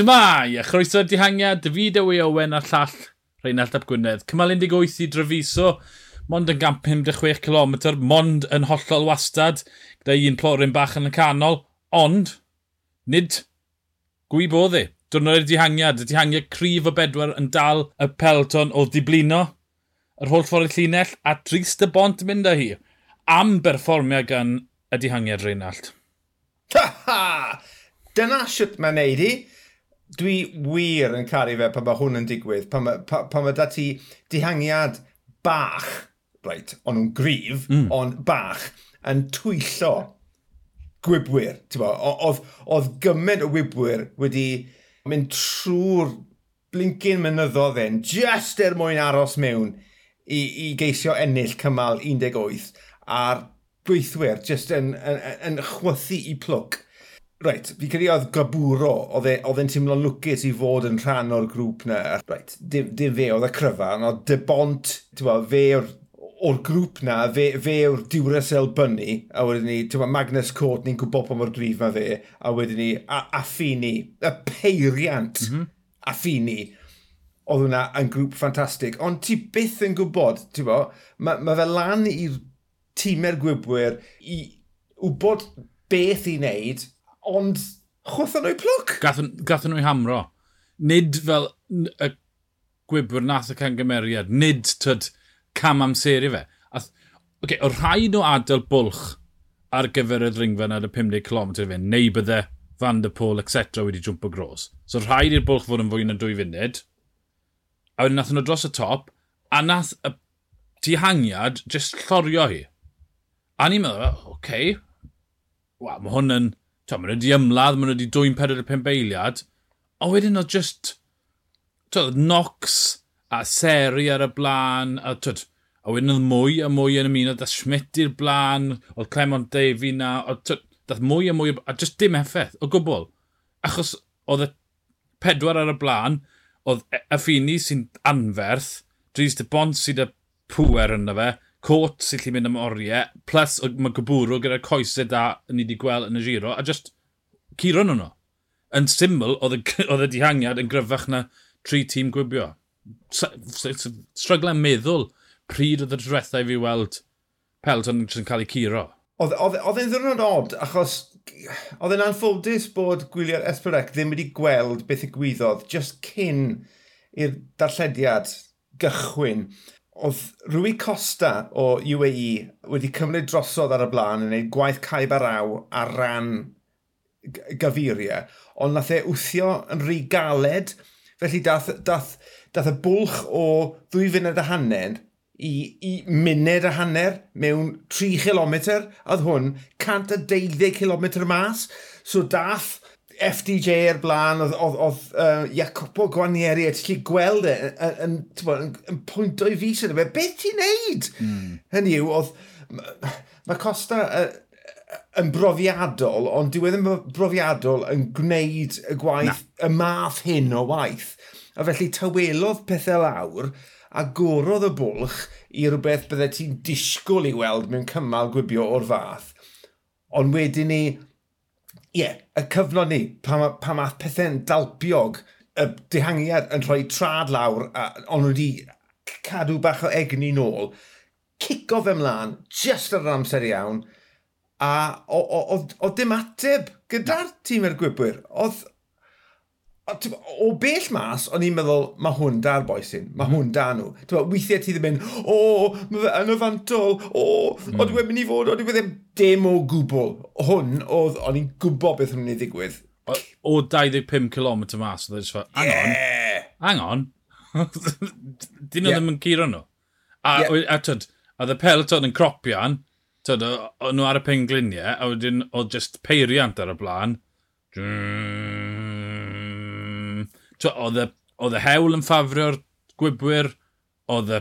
Shmai, a chroeso'r dihangiad, David Ewy Owen a'r llall Rheinald Ap Gwynedd. Cymal 18 i Drefiso, mond yn 556 km, mond yn hollol wastad, gyda un plorin bach yn y canol, ond nid gwyb oedd e. Dwrnod y dihangiad, y dihangiad cryf o bedwar yn dal y pelton o ddiblino yr holl ffordd y llinell a drist y bont mynd â hi am berfformiad gan y dihangiad Reinald. Ha ha! Dyna siwt mae'n neud hi dwi wir yn caru fe pan mae hwn yn digwydd, pan mae, pa, pan mae dati dihangiad bach, right, ond nhw'n grif, mm. ond bach, yn twyllo gwybwyr. Oedd gymaint o wybwyr wedi mynd trwy'r blincyn mynyddodd e'n just er mwyn aros mewn i, i geisio ennill cymal 18 a'r gweithwyr just yn, yn, yn chwythu i plwc Reit, fi credu oedd Gaburo, e- oedd e'n teimlo'n lwcus i fod yn rhan o'r grŵp na. Reit, dim, dim fe oedd y cryfa, ond debont, ti'n bo, fe o'r o'r grŵp na, fe, fe o'r Duracell Bunny, a wedyn ni, ti'n Magnus Cort, ni'n gwybod pa mor grif mae fe, a wedyn ni, a, a Fini, y peiriant, mm -hmm. a Fini, oedd hwnna yn grŵp ffantastig, ond ti byth yn gwybod, ti'n bo, mae ma fe lan i'r tîmau'r gwybwyr i wybod beth i wneud ond chwtho nhw plwc. Gathen, gathen nhw'i hamro. Nid fel y gwybwyr nath y cangymeriad, nid tyd cam amser i fe. Ath, okay, o rhaid o adael bwlch ar gyfer y ddringfa yn y 50 km i fe, neu bydde Van der Pôl, etc. wedi jwmpo gros. So rhaid i'r bwlch fod yn fwy na dwy funud. A wedyn nath nhw dros y top, a nath y dihangiad jyst llorio hi. A ni'n meddwl, oce, okay. wow, mae hwn yn Tom, maen nhw wedi ymladd, maen nhw wedi dwy'n 45 beiliad. A wedyn oedd just... Twyd, Nox a Seri ar y blaen. A, twyd, a wedyn oedd mwy a mwy yn ymuno. Da Schmidt i'r blaen. Oedd Clement Davy na. Oedd, dath mwy a mwy. A just dim effaith o gwbl. Achos oedd y pedwar ar y blaen. Oedd e- y ffini sy'n anferth. Dries de Bont sydd y pŵer yna fe cot sy'n lli mynd am oriau, plus mae gwbwrw gyda'r coesau da ni wedi gweld yn y giro, a just curo nhw nhw. Yn syml, oedd y dihangiad yn gryfach na tri tîm gwybio. Stryglau meddwl pryd oedd y drethau fi weld Pelton yn cael ei curo. Oedd e'n ddwrnod od, achos oedd e'n anffodus bod gwylio'r Esbyrec ddim wedi gweld beth y gwyddodd just cyn i'r darllediad gychwyn oedd Rwy Costa o UAE wedi cymryd drosodd ar y blaen yn gwneud gwaith caib ar aw ar ran gyfuriau, ond nath e wthio yn rhy galed, felly dath, dath, dath y bwlch o ddwy funed a hanner i, i muned a hanner mewn 3 km, oedd hwn 112 km mas, so dath FDJ er blaen, oedd, oedd, oedd uh, Jacopo Guanieri, a ti'n gweld e, yn, yn, yn, pwynt o'i fus yna fe, beth ti'n neud? Mm. Hynny yw, oedd, mae Costa uh, yn brofiadol, ond dyw e ddim brofiadol yn gwneud y gwaith, Na. y math hyn o waith. A felly tywelodd pethau lawr, a gorodd y bwlch i rhywbeth byddai ti'n disgwyl i weld mewn cymal gwibio o'r fath. Ond wedyn ni, ie, yeah, y cyfnod ni, pan, pa math pethau'n dalpiog, y dehangiad yn rhoi trad lawr, a ond wedi cadw bach o egni nôl, cico fe mlaen, just ar yr amser iawn, a oedd dim ateb gyda'r tîm ergwybwyr. Oedd o bell mas, o'n i'n meddwl, mae hwn da'r boesyn, mae hwn da nhw. Tyma, weithiau ti ddim yn, o, mae fe yn y fantol, o, mm. oedd wedi mynd i fod, oedd wedi ddim dim o gwbl. Hwn, oedd, o'n i'n gwybod beth hwnnw'n ei ddigwydd. O, o 25 km mas, oedd e'n on, hang on, dyn nhw ddim yn curo nhw. A, yeah. a tyd, a y peloton yn cropian, tyd, o'n nhw ar y pengliniau, a wedyn, oedd just peiriant ar y blaen, oedd y hewl yn ffafrio'r gwybwyr, oedd y,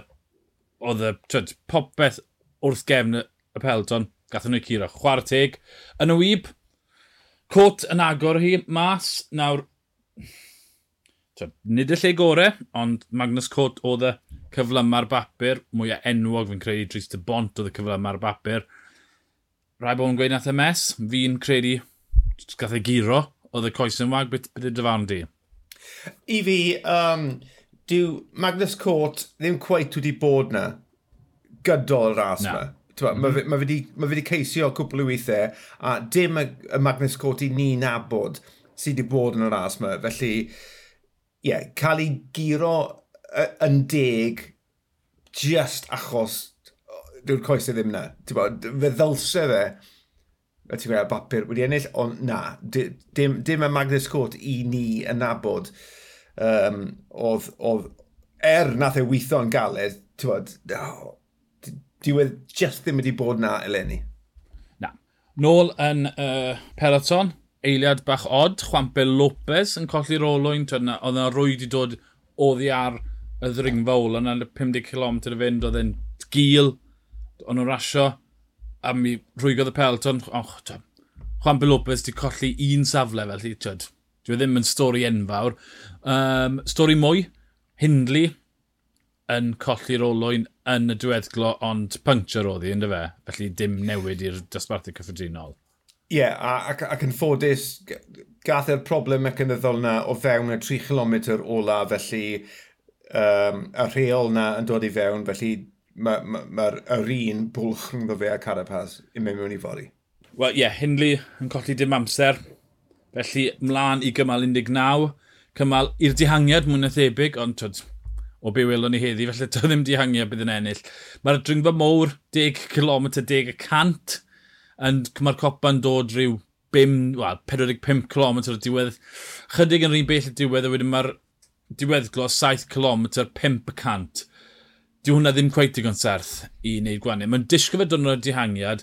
oedd y twyd, popeth wrth gefn y pelton, gathen nhw'n curo. Chwarae teg. Yn y wyb, cwt yn agor hi mas. Nawr, twyd, nid y lle gore, ond Magnus Cwt oedd y cyflyma'r bapur, mwyaf enwog fi'n credu, Dries de Bont oedd y cyflyma'r bapur. Rai bod yn gweud nath y mes, fi'n credu gath ei giro, oedd y coes yn wag, beth, beth y dyfarn di? I fi, um, dyw Magnus Cort ddim cweith wedi bod na gydol ras yma. Mm -hmm. Mae fi wedi ma mhm. ceisio cwpl o weithiau a dim y, y Magnus Cort i ni nabod sydd wedi bod yn y ras yma. Felly, ie, yeah, cael ei giro yn deg just achos dyw'r coesau ddim na. Fe ddylse fe y ti'n gweld bapur wedi ennill, ond na, dim, dim y Magnus Cwrt i ni yn nabod um, oedd, oedd er nath e weithio yn galed, ti'n bod, oh, diwedd just ddim wedi bod na eleni. Na. Nôl yn uh, peloton, eiliad bach od, Chwampe Lopez yn colli'r olwyn, oedd yna rwy wedi dod oddi ar y ddringfa ôl, yna 50 km y fynd, oedd e'n gil, o'n nhw'n rasio, a mi rhwygodd y pelton, och, tja, Juan Lopez di colli un safle fel ti, tyd. Dwi e ddim yn stori enfawr. Um, stori mwy, Hindley yn colli'r olwyn yn y diweddglo, ond puncture oedd hi, ynddo fe? Felly dim newid i'r dosbarthu cyffredinol. Ie, yeah, ac, ac yn ffodus, gath e'r problem mecanyddol na o fewn y 3 km ola, felly um, y rheol na yn dod i fewn, felly mae'r ma, ma, ma un bwlch rhwngddo fe a Carapaz i mewn mewn i fori. Wel, ie, yeah, Hindley yn colli dim amser. Felly, mlaen i gymal 19, cymal i'r dihangiad mwyn na thebyg, ond twyd, o be welwn ni heddi, felly to ddim dihangiad bydd yn ennill. Mae'r dringfa mowr 10 km 10 y cant, ond mae'r copa'n dod rhyw 5, well, 45 km o'r diwedd. Chydig yn rhywun bell y diwedd, a wedyn mae'r diweddglo 7 km 5 y cant. Di hwnna ddim cweith digon serth i wneud gwaniau. Mae'n disgo fe dwrnod dihangiad,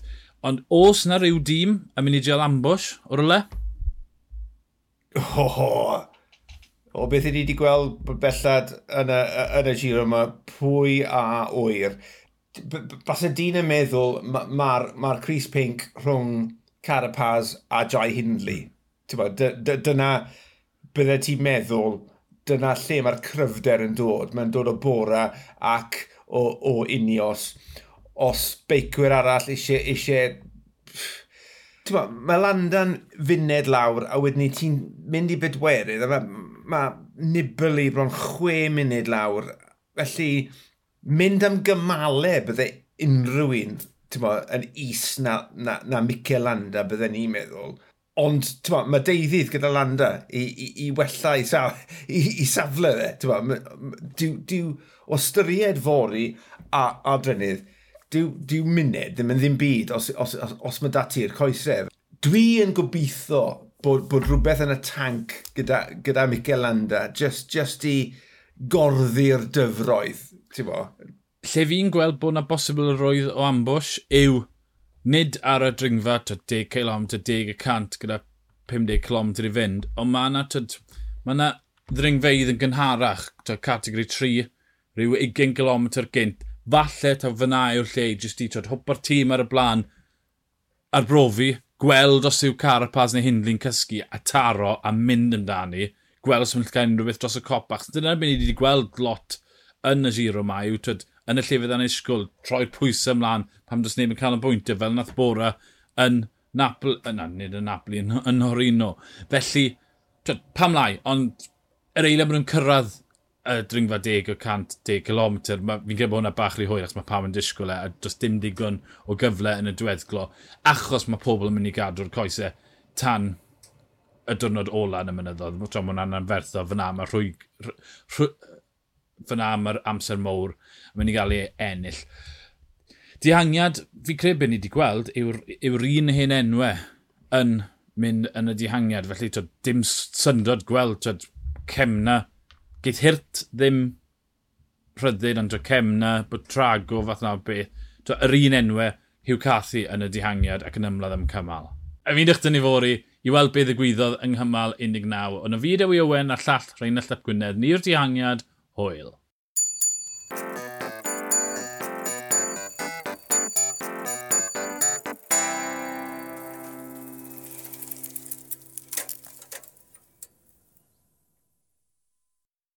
ond os na rhyw dîm yn mynd i gael ambush o'r le? Ho, ho. O beth ydy wedi gweld bellad yn y, yn y giro yma, pwy a oer. Bas y dyn yn meddwl, mae'r ma, ma Chris Pink rhwng Carapaz a Jai Hindley. Dyna bydde ti'n meddwl dyna lle mae'r cryfder yn dod. Mae'n dod o bora ac o, o unios. Os beicwyr arall eisiau... eisiau Ma, mae Landa'n funed lawr a wedyn ni ti'n mynd i bedwerydd a mae ma nibl i bron chwe munud lawr. Felly, mynd am gymalau bydde unrhyw un yn is na, na, na Mikel Landa bydde ni'n meddwl. Ond, ti'n mae deuddydd gyda Landa i, i, i wella i, saf, i, i safle fe. Ti'n diw, diw, o styried fori a, a drynydd, diw, diw muned ddim yn ddim byd os, os, os, os mae dati'r coesef. Dwi yn gobeithio bod, bod rhywbeth yn y tank gyda, gyda Mikel Landa, just, just i gorddi'r dyfroedd, ti'n bo? Lle fi'n gweld bod na bosibl roedd o ambush yw nid ar y dringfa, to 10 km, 10 y cant gyda 50 km i fynd, ond mae yna, mae yna ddringfeidd yn gynharach, to categori 3, rhyw 20 km gynt. Falle ta fyna yw'r lle jyst i trod hwpa'r tîm ar y blaen arbrofi, gweld os yw Carapaz neu Hindley'n cysgu a taro a mynd amdani, gweld os yw'n cael unrhyw beth dros y copach. Achos dyna'r beth ni wedi gweld lot yn y giro mae yw, twyd, yn y llefydd anusgwl, troi'r pwysau ymlaen pam dos neb yn cael y bwyntio fel nath bora yn Napl, na, nid yn Napoli, yn, yn Horino. Felly, twyd, pam lai, ond yr eiliad maen nhw'n cyrraedd y dringfa 10 o 110 km, fi'n credu bod hwnna bach rhy hwyr, achos mae pawb yn disgwyl e, a does dim digon o gyfle yn y diweddglo, achos mae pobl yn mynd i gadw'r coesau tan y diwrnod ola yn y mynyddodd. Mae hwnna'n anferthol fyna, mae rhwy, rhwy, fyna am yr amser mowr yn mynd i gael ei ennill. Dihangiad, fi credu beth ni wedi gweld, yw'r yw, un hen enwau yn mynd yn y dihangiad. Felly, twyd, dim syndod gweld twyd, cemna. Geith hirt ddim rhyddid, ond cemna, bod trago, fath na beth. To, yr un enwau, Hugh Cathy yn y dihangiad ac yn ymladd am cymal. A fi'n dechrau ni fori i weld beth ddigwyddodd yng nghymal 19. Ond y fideo i Owen a llall Rheinald Llyp Gwynedd, ni'r dihangiad, Hoyle.